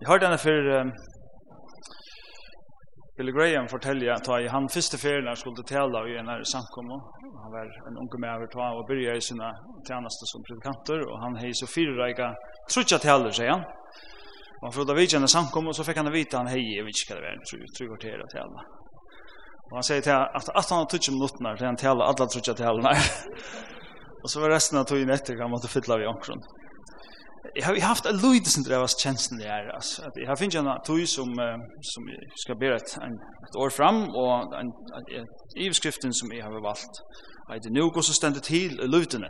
Jeg hørte henne for um, Billy Graham fortelle at i han første ferien han skulle tale i en her samkommet. Han var en unge med over tog og begynte i sine tjeneste som predikanter, og han hei så fire reika trutja taler, sier han. Og han frågade vidtjende samkommet, så fikk han vite han hei, jeg vet ikke hva det var, trutja kvarteret taler. Og han sier til at at han har tutsi minutter, til han taler alle trutja talerne. og så var resten av togjen etter, han måtte fylla vi omkron jag har haft en lite sin drevas tjänsten det är alltså att jag har finns en tog som som ska be ett ett år fram och en överskriften som jag har valt att nu går så ständigt till lutene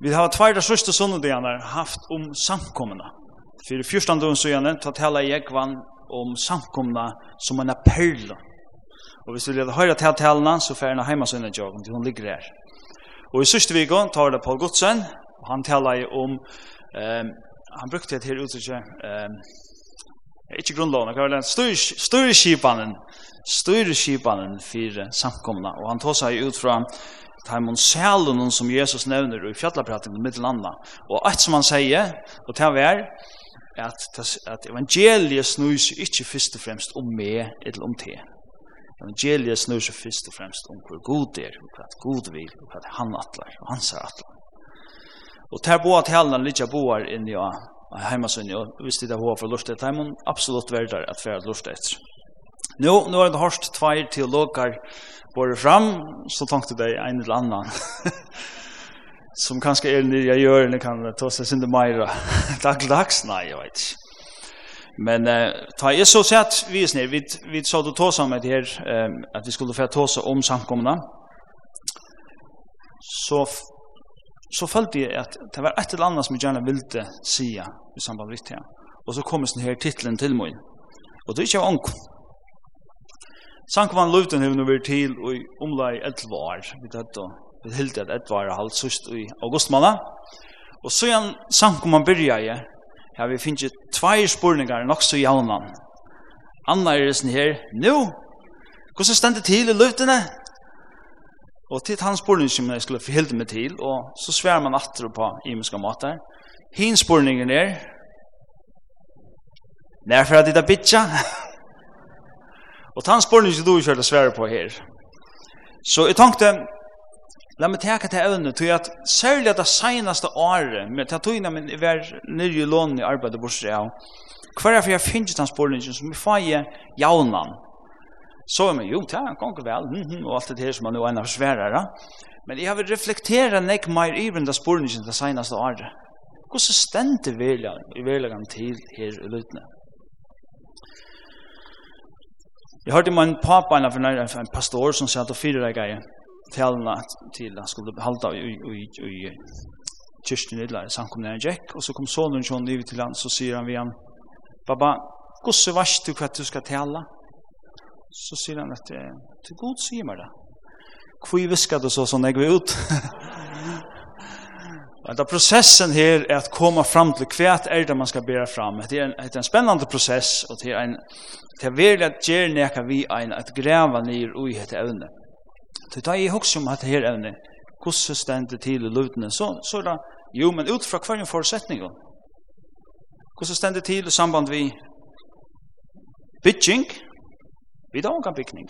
Vi har tvärda sista söndagarna haft om samkomna. För första dagen så gärna ta tala jag om samkomna som en perla. Og hvis vi skulle høre til talene, så får jeg henne hjemme sønne jobben, til hun ligger her. Og i sørste vi går, tar det Paul Godsen, han talar ju om ehm han brukte det här uttrycket ehm ikke grunnloven, det var styreskipanen, styreskipanen för samkomna, og han tar sig ut fra Taimon Salonen som Jesus nevner i fjallapratingen mitt landa. Og alt som han sier, og til hver, at, at evangeliet snus ikke først og fremst om meg eller om te. Evangeliet snus først og fremst om hvor god er, og hva god vil, og hva han atler, og hans er atler. Og ter boa talene litt boar inni ja, heimasunni, og hvis det er hva for lort etter, er absolutt verdar at færa lort etter. Nå, nå er det hørst tveir teologer både fram, så tenkte det en eller annan. som kanskje er nye jeg gjør, eller kan ta seg sin det meira. Daglags, nei, jeg vet ikke. Men eh ta jeg så sett vi er snär vi vi sa då ta som det her, eh att vi skulle få ta oss om samkomna. Så så følte jeg at det var et eller annet som jeg gjerne ville si i samband med det. Og så kom denne titlen til meg. Og det er ikke ånk. Sankvann Luften har vært til i omlai 11 år. Vi tatt og vi hilde et 11 år halvt sørst i augustmåned. Og så igjen Sankvann byrja jeg. Her vi finner tvei spurningar nok så jaunan. Anna er det sånn her. Nå, hvordan stendet til i luftene? Og til hans spurning som jeg skulle forhilde meg til, og så sværer man atter på imenska måter. Hins spurningen er, Nærfra dit er bitja. og til hans spurning som du kjørte svære på her. Så jeg tenkte, la meg teka til evne, til at særlig at det senaste året, med til togene jeg var nyrje lån i arbeidet bortsett av, hver er for jeg finner hans spurning som vi får i jaunan, så er man jo, det kan vel, mm -hmm, og alt det her som man nå er sværere. Men jeg vil reflektere nek meir i den spørningen det seneste året. Hvordan stendte i vilja til her i Lutene? Jeg hørte med en pappa, en, en pastor som sier at det fire reger talene til han skulle halda i, i, i, i kyrsten i lær, samkomne en Jack, og så kom sonen John livet til han, så sier han vi han, Baba, hvordan varst du hva du skal tale? så sier han at til god sier meg det. Hvor visker du så sånn jeg vil ut? Da processen her er at komme fram til hva er det man skal bære fram. Det er en, det er en spennende prosess, og det er en det er veldig at gjør nekka vi en at greva nir ui hette evne. Så da jeg husker om hette her evne, hvordan stendet til i lutene, så, så er det, jo, men ut fra hver forutsetning. Hvordan stendet til i samband vi bytjing, Vi har kan bygning.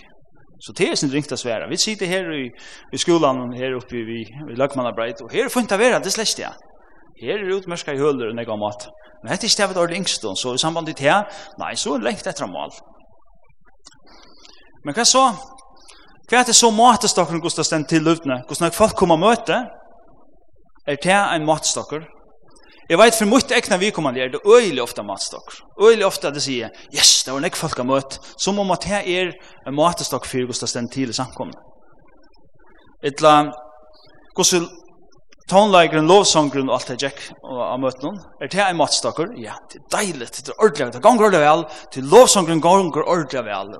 Så det er sin ringt å svære. Vi sitter her i, i skolan, her oppe i, i Løkmannabreit, og her er funnet å være, det slest jeg. Her er utmerska i høler og nega mat. Men dette er ikke det ordentlig yngstånd, så i samband til det, nei, så er det lengt etter mål. Men hva så? Hva er det så matestokker, Gustav stendt til løvdene? Hvordan folk kommer og møte? Er det en matestokker? Jeg vet for mye ekne vi kommer er det øyelig ofte matstokk. Øyelig ofte at det sier, yes, det var en ekne folk har møtt, så må man ta er en matstokk for hvordan det stender til i samkomne. Etla, hvordan tonleikeren, lovsongren og alt det gikk av møtene. Er det en matstakker? Ja, det er deilig, det er ordentlig, det ganger ordentlig vel, til lovsongren ganger ordentlig vel.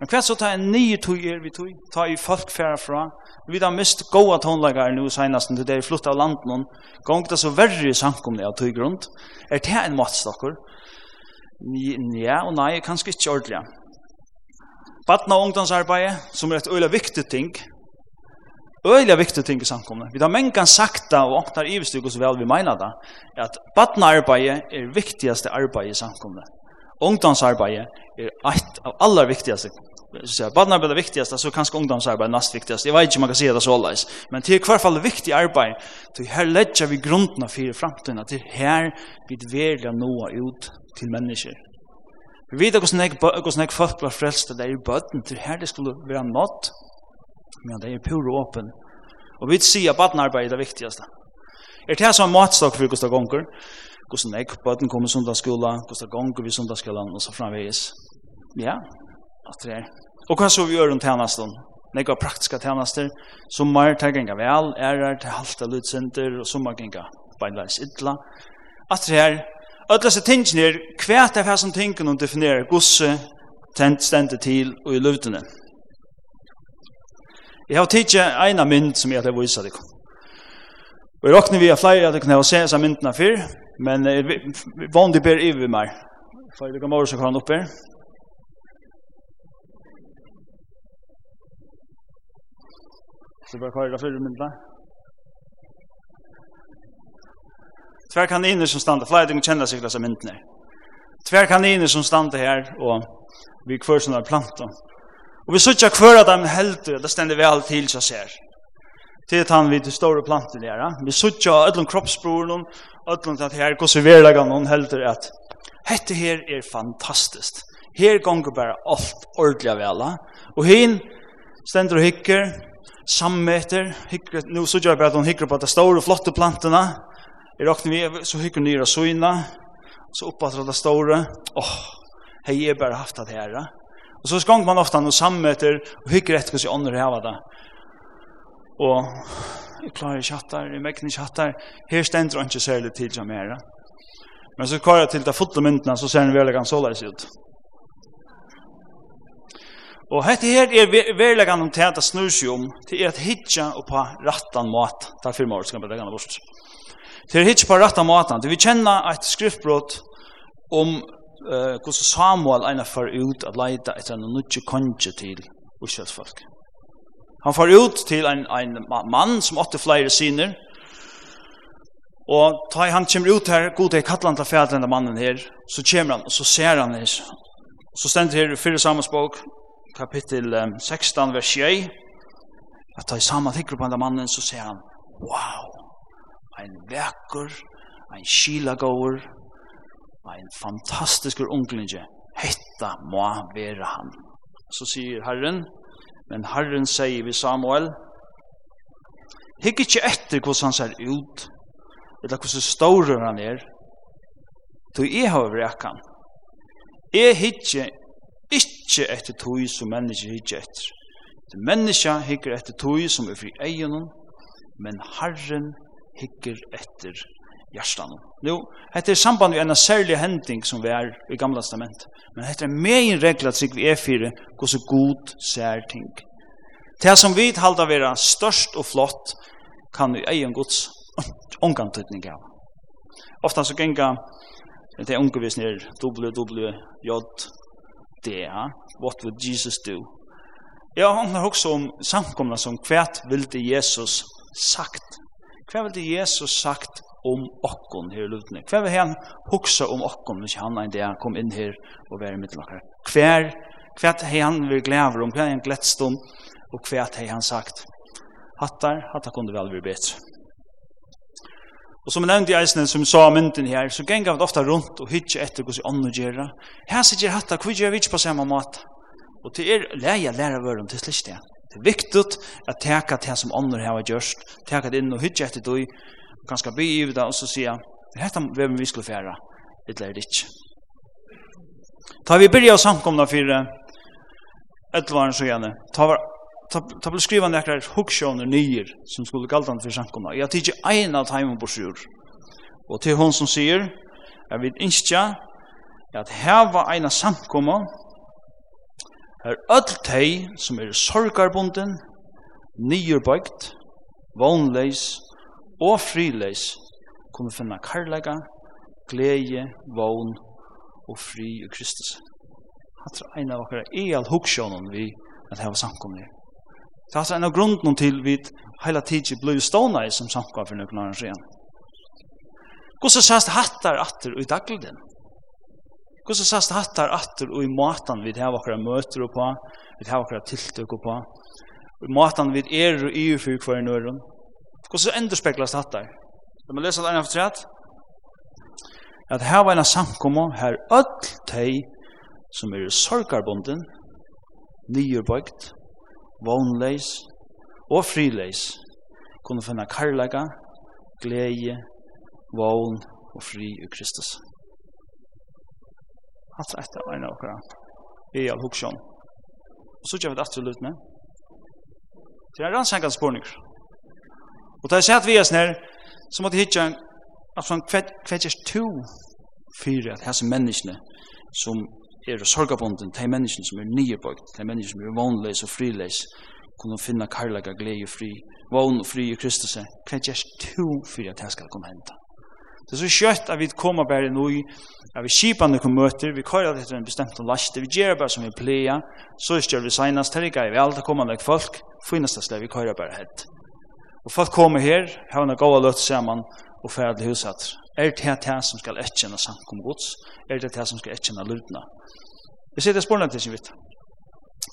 Men hva så tar en nye tøyer vi tøy, ta i folk færre fra, vi har mist gode tonleikere nå senest til det er flyttet av landet, ganger det så verre i samkomne av tøy grunn. Er det en matstakker? Ja og nei, kanskje ikke ordentlig. Badna og ungdomsarbeidet, som er et øyla viktig ting, Øyla viktig ting i samkomne. Vi har mengan sakta og åknar ivestyg så vel vi meina det, at badnarbeid er viktigaste arbeid i samkomne. Ungdomsarbeid er ett av aller viktigaste. Så jag badnar det viktigaste så kanske ungdomsarbeid er nast viktigaste. Jeg vet inte om man kan säga det så alls. Men till hver fall viktig arbeid, till her ledger vi grunderna för framtiden, till her vi vill noe ut till mennesker. Vi vet hvordan jeg folk blir frälsta er i bötten, till her det skulle være nått Men det er pur og åpen. Og vi sier at badnarbeid er det viktigaste. Er det her som matstokk for Gustav Gonger? Gustav Nek, baden kommer i sundagsskola, Gustav Gonger i sundagsskola, og så framvegis. Ja, at det er. Og hva så vi gjør om tjenesten? Nek av praktiska tjenester, sommar tar genga vel, ærer til halta lutsenter, og sommar genga beinleis idla. At det er, Alla dessa tingen är kvärt av här som tingen och definierar gosse tent stendet till och i luften. Jeg har tidsi eina mynd som jeg har vise deg. Og jeg råkner vi av flere at jeg kunne ha se disse myndene før, men vanlig ber iver meg. For jeg vil komme over så kan han oppe her. Så bare kvar det fyrre myndene. Tver kaniner som standa, flere ting kjenner seg disse myndene. Tver kaniner som standa her, og vi kvør sånne planter. Og vi sutja kvar av dem heldur, det stender vi alt til seg ser. Til han vi til store planter her. Vi sutja öllum kroppsbroren, öllum til at her, gos i verlega noen heldur at hette her er fantastiskt. Her gonger bare alt ordelig vela. Og hin stender og hikker, sammeter, hikker, nu sutja bare at hun hikker på de store flotte plantene, Jeg råkner vi, så hikker nyra søyna, så oppattra de store. Åh, oh, hei, jeg bare haft det her, ja. Og så skong man ofta noen sammøter og hykker etter hos ånder hava det. Og jeg klarer ikke hatt der, jeg mekker ikke hatt der. her stender han ikke særlig til som er. Men så kvar jeg til det fotomyndene, så ser han veldig ganske såleis ut. Og dette her er veldig ganske det at snur seg om, det at hitja og på rattan mat, det er firma år, så kan jeg legge bort. Det er hitja på rattan matan, det vi kjenner et skriftbrott om uh, hvordan Samuel ena får ut at leita etter en nødje konge til Israelsfolk. Han får ut til en, en mann som åtte flere syner, og ta han kommer ut her, god til kattelen til fædre denne mannen her, så kommer han, og så ser han her. Så stender her i 4. Samuels bok, kapittel 16, vers 6, at ta i samme tikkere på denne mannen, så ser han, wow, en vekker, en skilagåer, Ein fantastiskur unglinge. Hetta må vera han. Så sier Herren, men Herren sier vi Samuel, hikk ikkje etter hvordan han ser ut, eller hvordan stårer han er, du jeg har vrekan. Jeg hygge ikkje etter tog som mennesker hygge etter. Det menneska hygger etter tog som er fri egen, men Herren hygger etter hjertan. Nu, dette er samband med en særlig hending som vi er i Gamla Testament. Men dette er med en regel at vi er fire, gos så god sær ting. Det som vi halda vera størst og flott, kan vi egen gods omgang av. Ofta så genga det W vi snir www.j.d.a What would Jesus do? Jeg har også om samkomna som kvært vilde Jesus sagt. Hva vilde Jesus sagt om okkon her i lutene. Hva vil han huksa om okkon hvis han en dag kom inn her og vere mitt lakker? Hva hva hei han vil glæver om, hva hei han gledst om, og hva hei han sagt. Hattar, hattar kunne vel være betre. Og som jeg nevnte i eisen, som sa mynden her, så gengar vi ofta rundt og hytje etter hos ånd og gjerra. Her sitter jeg hattar, hva gjør vi ikke på samme måte? Og til er leia læra vøren til slik det. Det er viktig at teka det som ånder har gjørst, teka det inn og hytje etter du, ganska by i det, og så sier er dette hvem vi skulle fære, eller er det ikke. Da vi byrja samkomna for etlvaren så gjerne, ta var ta, ta ble skriva nekrar huggsjåner nyer som skulle galdan for samkomna. Jeg tidsi ein av taimen på sjur. Og til hon som sier, jeg vil innskja at heva av samkomna er öll tei som er sorgarbunden, nyurbøgt, vanleis og frileis kunne finna karlaga, glede, vogn og fri i Kristus. Hatt er ein av okkara eal hugssjónum vi at hava samkomni. Det er en av grunden til vi heila tiden blei stående i som samkomni for noen annen siden. Hvordan sast hattar atter i dagliden? Hvordan sast hattar atter i matan vi hava akkurat møter på, vi hava akkurat tiltøk på, i matan vi er og i fyrir hver nøyren, Hvordan enderspeklas dette? Da man lese det ene for tredje, at her var en samkommer, her ødel teg som er sorgarbonden, nyerbøygt, vognleis og frileis, kunne finne karlaga, glede, vogn og fri i Kristus. Hatt etter var en av okra, i all huksjon. Og så gjør vi det etter løyt med. Det er rannsengende spørninger. borninger. Og da jeg sett vi oss nær, så måtte jeg hitte en at hva er to fyrir at hese menneskene som er sorgabonden, de menneskene som er nyebøgt, de menneskene som er vanleis og frileis, kunne finne karlaga glede og fri, vogn og fri i Kristus, hva to fyrir at hese skal komme hente. Det er så kjøtt at vi kommer bare nå i, at vi kjipene kommer møter, vi kører etter en bestemt laste, vi gjør bare som vi pleier, så gjør vi senest, her er ikke vi alltid kommer nok folk, finnes det slik vi kører bare helt. Og folk kommer her, har en gåa løtt sammen og ferdig til huset. Er det det som skal etkjenne samkom gods? Er det det som skal etkjenne lydna? Vi ser det spørsmålet til sin vidt.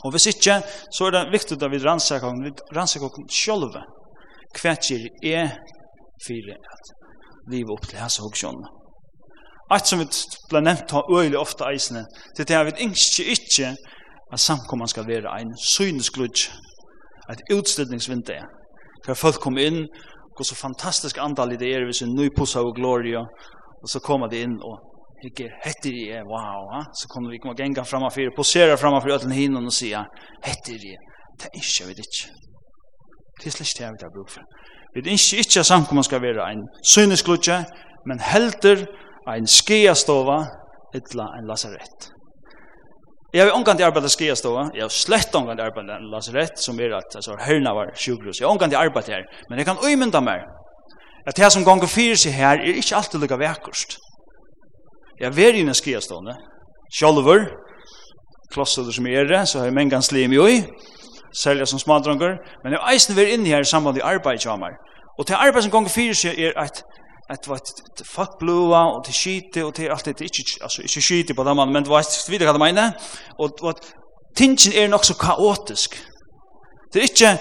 Og hvis ikke, så er det viktig at vi rannsakar om, vi rannsakar om sjolve. Hva er fire at livet opp til hans og sjolve. Alt som vi ble nevnt av øyelig ofte eisene, det er at vi ikke ikke at samkomman skal være en syneskludj, et utstøtningsvindu er hver folk kom inn, og så fantastisk andal i det er, hvis en ny pussa og gloria, og så kommer de inn, og ikke heter de, wow, ha? så kommer vi komme genga framfor, posera framfor øtlen hinnan og sier, heter de, det er ikke, vet ikke. Det er slik det vi har bruk for. Vi er ikke at samkommet skal være en synesklutje, men helter en skiastova, etla en lasarett. Jeg har omgang til arbeid skal jeg stå. Jeg har slett omgang til arbeidet i lasarett, som er at altså, herna var sjukhus. Jeg har omgang til arbeidet her. Men jeg kan øymynda meg at det som ganger fyrir seg her er ikke alltid lukka vekkurst. Jeg er i den skal. Sjolver, klosser som er det, så har jeg mengan slim jo i, særlig som smadranger. Men jeg har eisen vært inne her i samband med arbeidet jeg har Og til arbeidet som ganger fyrir seg er at att vad fuck blue och det skite och det allt det inte alltså inte skite på dem men vad vet vidare vad menar och vad tingen är nog så kaotisk det är inte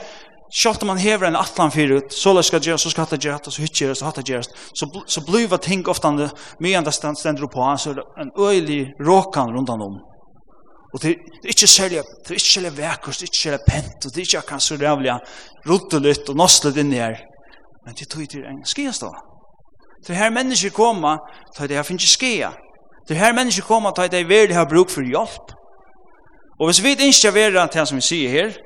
Sjalt man hever en atlan fyrir ut, så skal gjerast, så skal det gjerast, så hytt gjerast, så hatt gjerast, så, så bliva ting ofta mye enda stender på, så er det en øylig råkan rundan om. Og det er ikke særlig, det er ikke særlig vekkurs, det er ikke særlig pent, og det er ikke akkurat så rævlig rullet litt og nostlet inn i her. Men det tog til en skiast da. Det her mennesker kommer, da det her finnes ikke skea. Det her mennesker kommer, da det virkelig har bruk for hjelp. Og hvis vi ikke er verre til som vi sier her,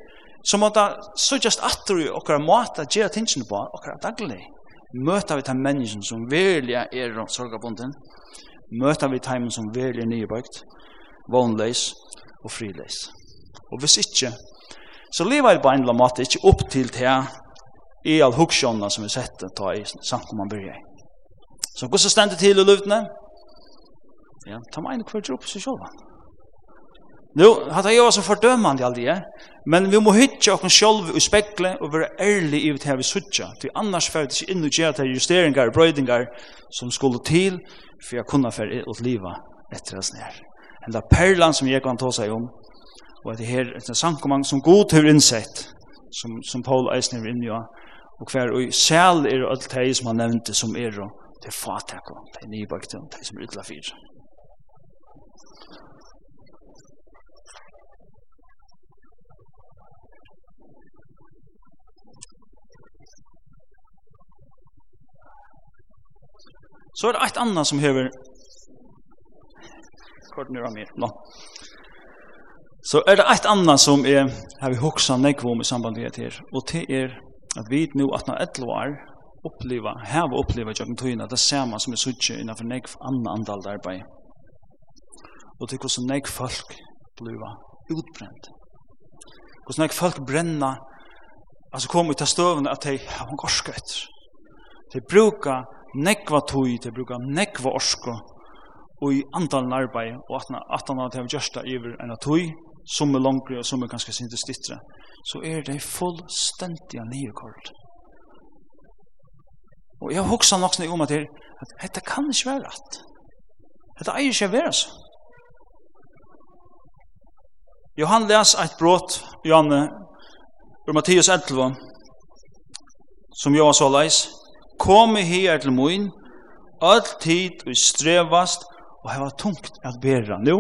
så må det så just atter i okkar måte gjøre tingene på, okkar daglig. Møter vi de menneskene som virkelig er sorgabunden, møter vi de som virkelig er nybøkt, vognleis og frileis. Og hvis ikke, så lever jeg på en eller annen måte ikke opp til det i all hugskjønna som vi setter ta i samt om man begynner. Så hvordan stender til i løvdene? Ja, ta meg en hver opp seg selv. Nå, hatt jeg også så fordømende aldri, men vi må hytte oss selv og spekle og være ærlig i det vi suttje, for annars får det ikke inn og gjøre til og brøydingar som skulle til for jeg kunne fære ut livet etter oss nær. Enda perlan som jeg kan ta seg om, og at det her er en sankomang som god har innsett, som, som Paul Eisner er inne i, og hver og sel er alt det som han nevnte som er og det er fatakon, det er nybakten, det er som utla fyr. Så er det eit anna som hever kort nu av mir, no. Så er det eit anna som er har vi hoksa nekvom i samband med det her, og det er at vi nu at na 11 år uppleva, hava oppleva gjennom tøyna, det samme som er suttje innanfor nek anna andalt arbeid. Og til hvordan nek folk bliva utbrent. Hvordan nek folk brenna, altså kom ut av støvene at de har en gorska etter. De bruka nekva tøy, de bruka nekva orsko, og i andalen arbeid, og at han har gjørst det iver enn tøy, som er langere og som er ganske sindestitre, så er det fullstendig nyekordet. Og jeg hoksa nok sånn om at det at dette kan ikke være rett. Dette eier ikke å være så. Johan les eit brot, Johanne, ur Mattias 11, som Johan så leis, Kom her til moin, all tid og strevast, og heva tungt at bera. Nå,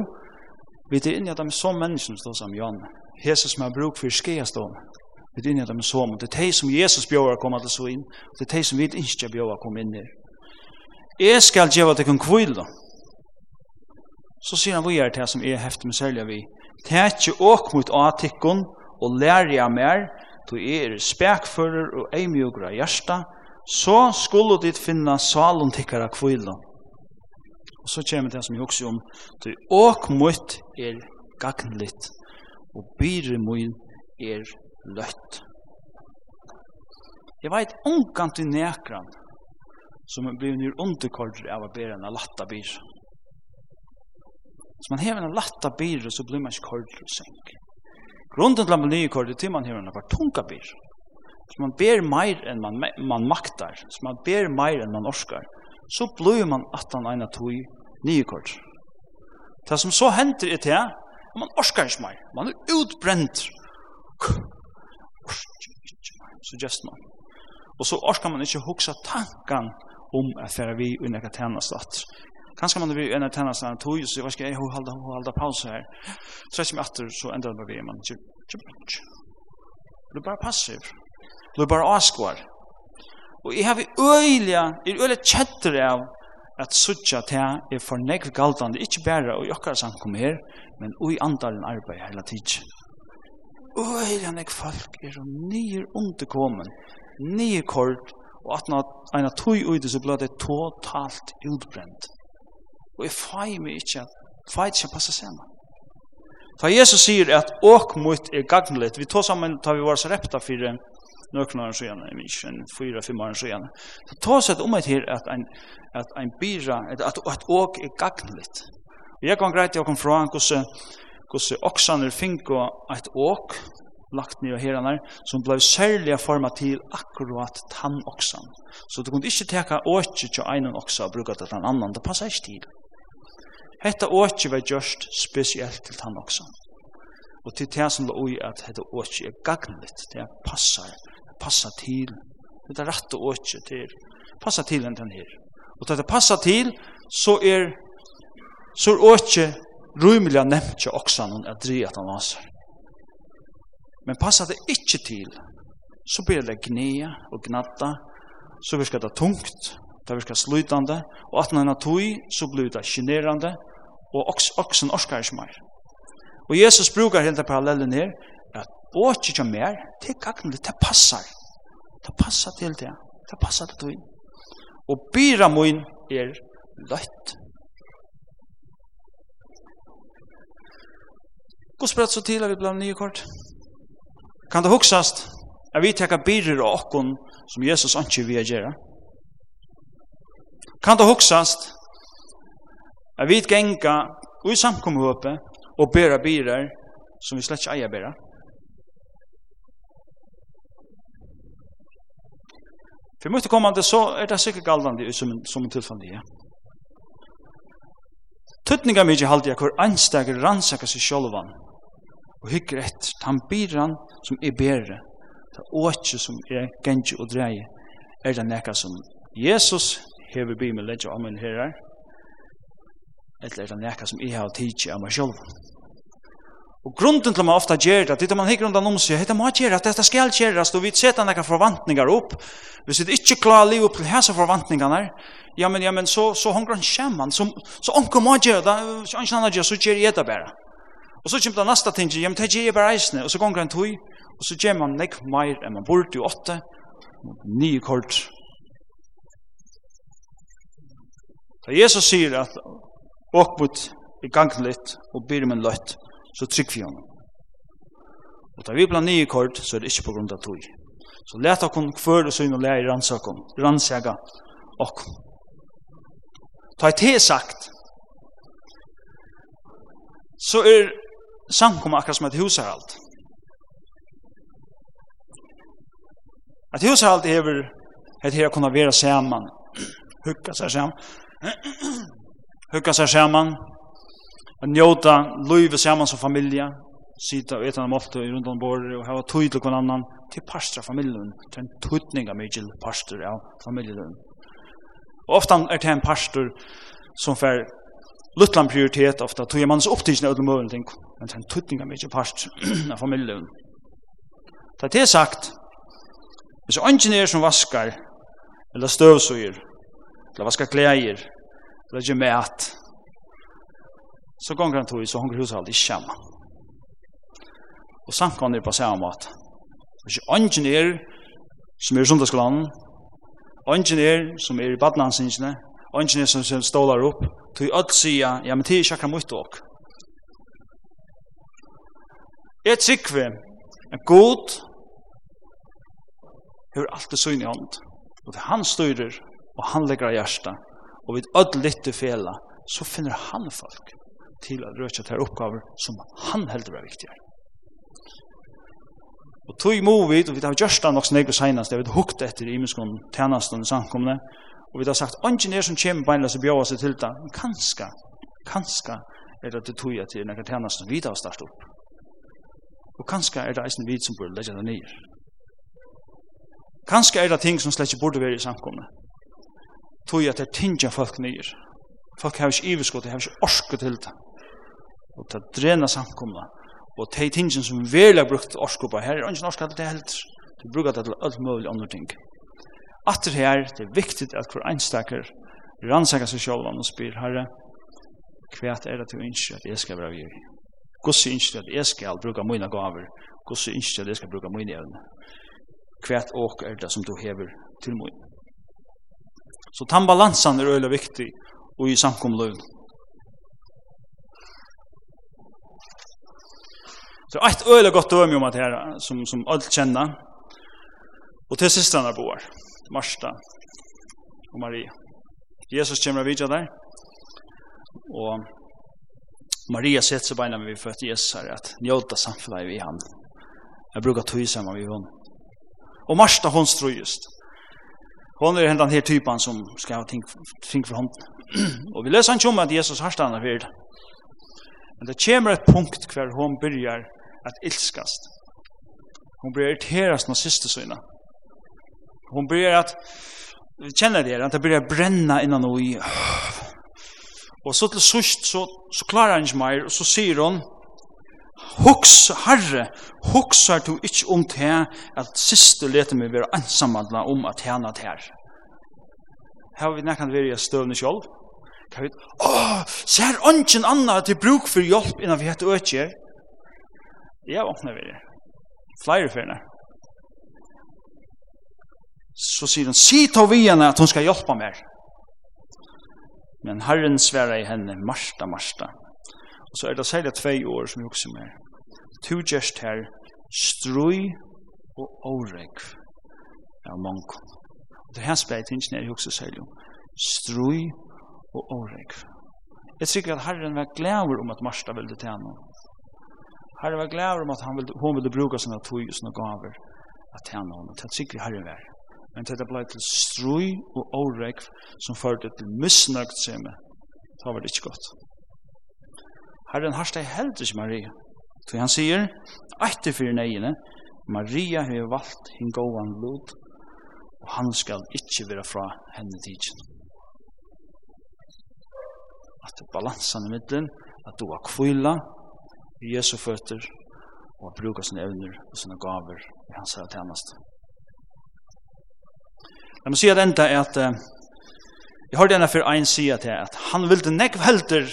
vi er inni at de er så menneskene stå som Johanne, Jesus som har bruk for skea stående. Vi er inne i dem som, det er de som Jesus bjør å komme til så inn, det er de som vi ikke bjør å komme inn i. Jeg skal gjøre deg en kvill da. Så sier han vi er det som er heftig med særlig vi. Det er ikke åk mot atikken og lærer jeg mer, du er spekfører og eimjøkere hjertet, så skulle dit finne salen tikkere kvill da. Og så kommer det som jeg også om, du åk mot er gagnlitt, og byre min er løtt. Jeg vet ongan til nekran som er blivit nyr underkordre av å bæra en latta byr. Så man hever en latta byr, så blir man ikke kordre og senk. Grunden til at man nye kordre til man hever en var tunga byr. Så man ber meir enn man, man maktar, så man ber meir enn man orskar, så blir man at han eina tog nye kordre. Det som så hender er til, man orskar ikke meir, man er utbrent så just man. Og så orskar man ikkje hugsa tankan om at færa vi i nekka tænast at. Kanskje man vil enn tænast at tog, så jeg vet ikke, jeg halda, halda pause her. Så jeg kommer etter, så endrar man vi, man Du er bare passiv. Du er bare askvar. Og jeg har vi øyla, jeg er øyla kjetter av at suttja til er for negv galdande, ikkje bare og okkar samkom her, men ui andalen arbeid hele tiden øyla nek folk er og nyer underkommen, nyer kort, og at en av tog ut så ble det totalt utbrent. Og jeg fei meg ikke, fei ikke passe sammen. Ta Jesus sier at åk mot er gagnlet, vi tog sammen tar vi våre så repta for nøkken år siden, jeg minns en fyra, fem år siden. Så ta seg om et her at en, at en byra, at, at åk er gagnlet. Jeg kan greit, jeg kom fra en hvordan hvordan oksaner finko et åk, lagt ned av heranar, som ble særlig forma til akkurat tann oksan. Så du kunne ikke teka åkje til en oksa og bruka til en annan, det passer ikke til. Hetta åkje var gjørst spesielt til tann oksan. Og til det som lå i at hetta åkje er gagnligt, det passar, det passar til, det er rett åkje til, passar til enn den her. Og til det passar til, så er, så er åkje rymliga nevnt til oksanen at dri at han var Men passa det ikke til, så blir det gnea og gnatta, så virker det tungt, det virker slutande, og at han er tog, så blir det kinerande, og oks, oksen orskar ikke mer. Og Jesus brukar helt parallellen her, at åkje ikke mer, det er det, det passar. Det passar til det, det passar til tog. Og byra mun er løtt Hvor brett så til at vi blir nye kort. Kan det huksast at vi tekka byrer og okkon som Jesus ikke vi er? Kan det huksast at vi genga ui samkomhåpe og bera byrer som vi slett ikke eier bera? For mye kommande så er det sikkert galdande som, som en tilfandi. Ja. Tøtninga mykje halde jeg hvor anstakar rannsaka seg sjolvan og hygger etter den byran som er bedre, det åkje som er gengi og dreie, er det nekka som Jesus hever by med ledja om en herrar, eller er det nekka som jeg har tidsi av meg sjolv. Og grunden til man ofta gjør det, det man hikker rundt om seg, det må gjøre at dette skal gjøres, og vi setter nekka forvantningar opp, hvis vi ikke klarer liv opp til hese forvantningarna, ja men, ja men, så, så hongra han kjemman, så, så onker må gjøre det, så gjør jeg det bare. Og så kommer det neste ting, ja, men det gjør jeg bare eisene, og så gonger han tog, og så gjør man nekk meir enn man burde i åtte, nye kort. Da Jesus sier at åk mot i gangen litt, og byr med løtt, så trygg vi honom. Og da vi blir nye kort, så er det ikke på grunn av tog. Så let okon kvør og syn og lære i rannsakon, rannsaka okon. Ta i te sagt, så er samkomma akkurat som ett husarhalt. Ett husarhalt är väl här kunna vara samman, hugga sig samman, hugga sig samman, och njóta livet samman som familja, sita äta en ofta i rundan bordet og hava tøy till kvann annan til pastra familjen, Till en tutning av mig pastor av familjen. Och ofta er det en pastor som fer luttlan prioritet ofta tøy manns opptidsen av de møvende ting men han tuttinga mykje part av familjen. Ta det sagt, hvis ungen er som vaskar, eller støvsuger, eller vaskar klæger, eller gjør mat, så gonger han tog, så hunker alt ikke sammen. Og samkomne er på samme måte. Hvis ungen er som er i sundagsskolen, ungen er som er i badnansingene, ungen er som, stålar opp, tog ødt sida, ja, men tid er ikke akkurat mot dere. Jeg trykker en god hur alltid syn i hånd. Og han styrer, og han legger av hjertet, og vid ødel litt fela, så finner han folk til å røkja til oppgaver som han heldur er viktiga. Og tog må vi, og vi har gjørst det nok som jeg var senast, jeg har hukt etter i minskån tjenestene i samkomne, og vi har sagt, ungen er som kommer beinla seg bjøa seg til det, men kanska, kanska er det det tog jeg til noen tjenestene vi har opp. Og kanskje er det eisen vid som burde legge det nye. Kanskje er det ting som slett ikke burde være i samkomne. Tog at det er tingja folk nye. Folk har ikke iverskott, de har ikke orske til det. Og det drener samkomne. Og de tingene som virkelig har brukt orske på her, er ikke norske til det helt. De bruker det til alt mulig andre ting. Atter her, det er viktig at hver einstakker rannsakar seg selv og spyr, Herre, hva er det du ønsker at jeg skal være virkelig? Guds ønsker at jeg skal bruke mine gaver. Guds ønsker at jeg skal bruke mine evne. Kvært åk er det som du hever til min. Så den balansen er øyelig viktig og i samkomløven. Det er et øyelig godt døme om at her, som, som alt kjenner, og til sisterne bor, Marsta og Maria. Jesus kommer og videre der, og Maria sett seg beina vi at Jesus här at njóta samfunnet vi han. Jeg bruker tog sammen vi hon. Og Marsta hon strøyest. Hon er hendan här typen som skal ha ting, ting for hon. og vi leser ikke om at Jesus har stannet for det. Men det kommer et punkt kvar hon byrjar at ilskast. Hon börjar irriteras med systersöjna. Hon at, vi kjenner det, at det börjar bränna innan och i Og så til sust, så, så klarer han ikke mer, og så sier hun, Huks, Herre, huksar du ikke om det at siste leter meg være ansamhandla om at henne at her. Her vi nekkan være i støvne sjolv. Kan vi, åh, ser ånden anna til bruk for hjelp innan vi heter økjer. Ja, åpner vi det. Flere fyrne. Så sier hun, si ta vi henne at hun skal hjelpa mer. Men Herren sværa i henne, Marsta, Marsta. Og så er det særlig tvei år som vi også med. To gest her, strøy og åreg av monko. Og det her spør tingene er jo også særlig om. Strøy og åreg. Jeg tror at Herren var glæver om at Marsta ville til henne. Herren var glæver om at han ville, hun ville bruke sånne tog og sånne gaver at henne. Jeg tror at Herren var men det blei til strui og åregv som førte til misnøgtseme. Da var det ikke godt. Herren har steg heldig ikke Maria. For han sier, etter fyrir negene, Maria har valgt hinn gåan lod, og han skal ikke være fra henne tidsen. At det balansan i middelen, at du har kvila i Jesu føtter, og bruka sine evner og sine gaver i hans herre tjeneste. Jeg må si at enda er at uh, jeg har denne for en sida til at han ville nekv helter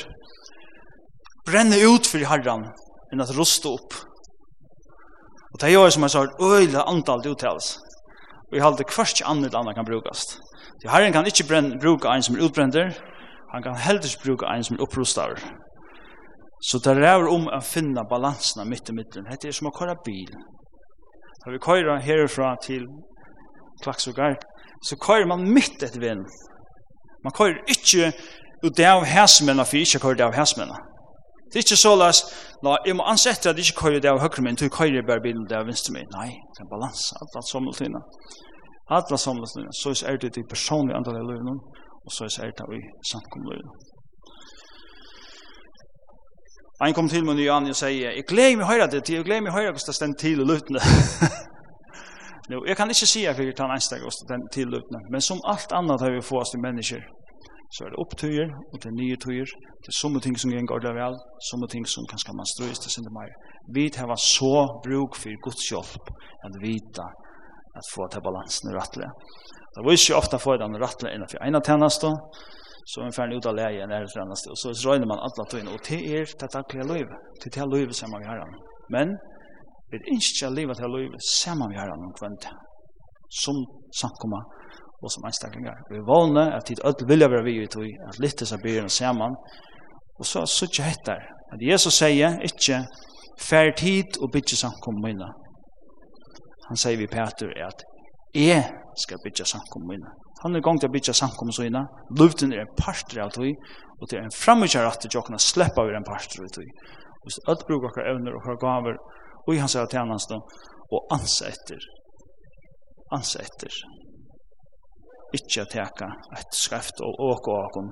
brenne ut for herran enn at ruste opp. Og det er jo som jeg sa, øyla antall uttales. Og jeg halte kvart ikke annet annet kan brukast. Så herren kan ikke brenne, bruke en som er utbrender, han kan heller ikke bruke en som er opprustar. Så det er om å finne balansen midt i midten. Dette er som å køre bil. Da vi kører herfra til Klaksugard, så kører man midt etter veien. Man kører ikke ut av hæsmennene, for ikke kører det av hæsmennene. Det er ikke så løs, la, jeg må ansette at jeg ikke kører det av høyre min, du kører bare bilen det av venstre min. Nei, det er balans, alt var sommeltina. Alt var sommeltina. Så er det det personlige antallet i løvnen, og så er det i samkom samkomløvnen. Han kom til med Jan og sier, jeg gleder meg høyre det jeg gleder meg høyre hvordan det stender til i løvnene. Nu, jag kan inte säga för utan anstag oss den tillutna, men som allt annat har vi fått oss till människor. Så är det upptöjer och det är nya töjer. Det är somma ting som går ordla väl, somma ting som kanske man ströjs till sina mer. Vi har så bruk för Guds hjälp att vita att få till balansen i rattliga. Det var ju ofta för den rattliga innan för ena tjänast så en färdig ut av läge när det tjänast och så röjner man alla töjerna och det är det dagliga livet, det är det som man har. Men Vi ønsker å leve til å leve sammen med herren om kvendt, som samkommer og som einstaklingar. Vi er vågne at tid ødel vilja være vi ut i at lytte seg byrjen sammen, og så er suttje hettar. At Jesus sier ikke fær tid og bytje samkommer mine. Han sier vi Peter at jeg skal bytje samkommer mine. Han er gong til å bytje samkommet sina. Luften er en parter av tog, og det er en framutjær at du kan slippe av en parter av tog. Hvis ødel bruker okkar evner og okkar gaver, og i hans av tjeneste, og ansa etter. Ansa etter. Ikke å teka et skreft og åke og åken,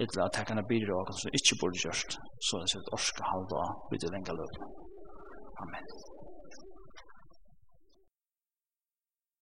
eller å teka en byrå og åken som ikke burde gjørst, så det er et orske halva vidt i lenge løpene. Amen.